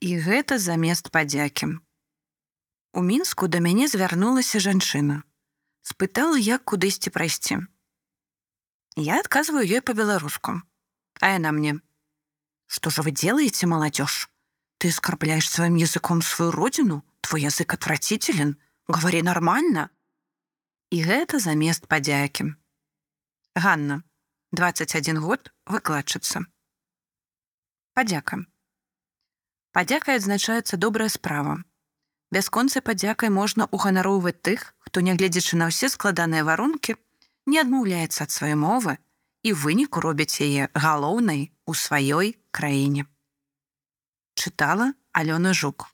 І гэта замест падзякі. У мінску да мяне звярнулася жанчына. спытала, як кудысьці прайсці. Я адказваю ёй па-беларуску. А яна мне: « Что же вы делаете, молодежь? Ты оскорбляешь своим языком свою родину? Твой язык отвратителен. Говори нормально. І гэта замест падзякі. Ганна, 21 год, выкладчыца. Падзяка. Падзякай адзначаецца добрая справа. Бясконцай падзякай можна уганароўваць тых, хто, нягледзячы на ўсе складаныя варункі, не адмаўляецца ад сваёй мовы і выніку робяць яе галоўнай у сваёй краіне. Чытала Алёна Жук.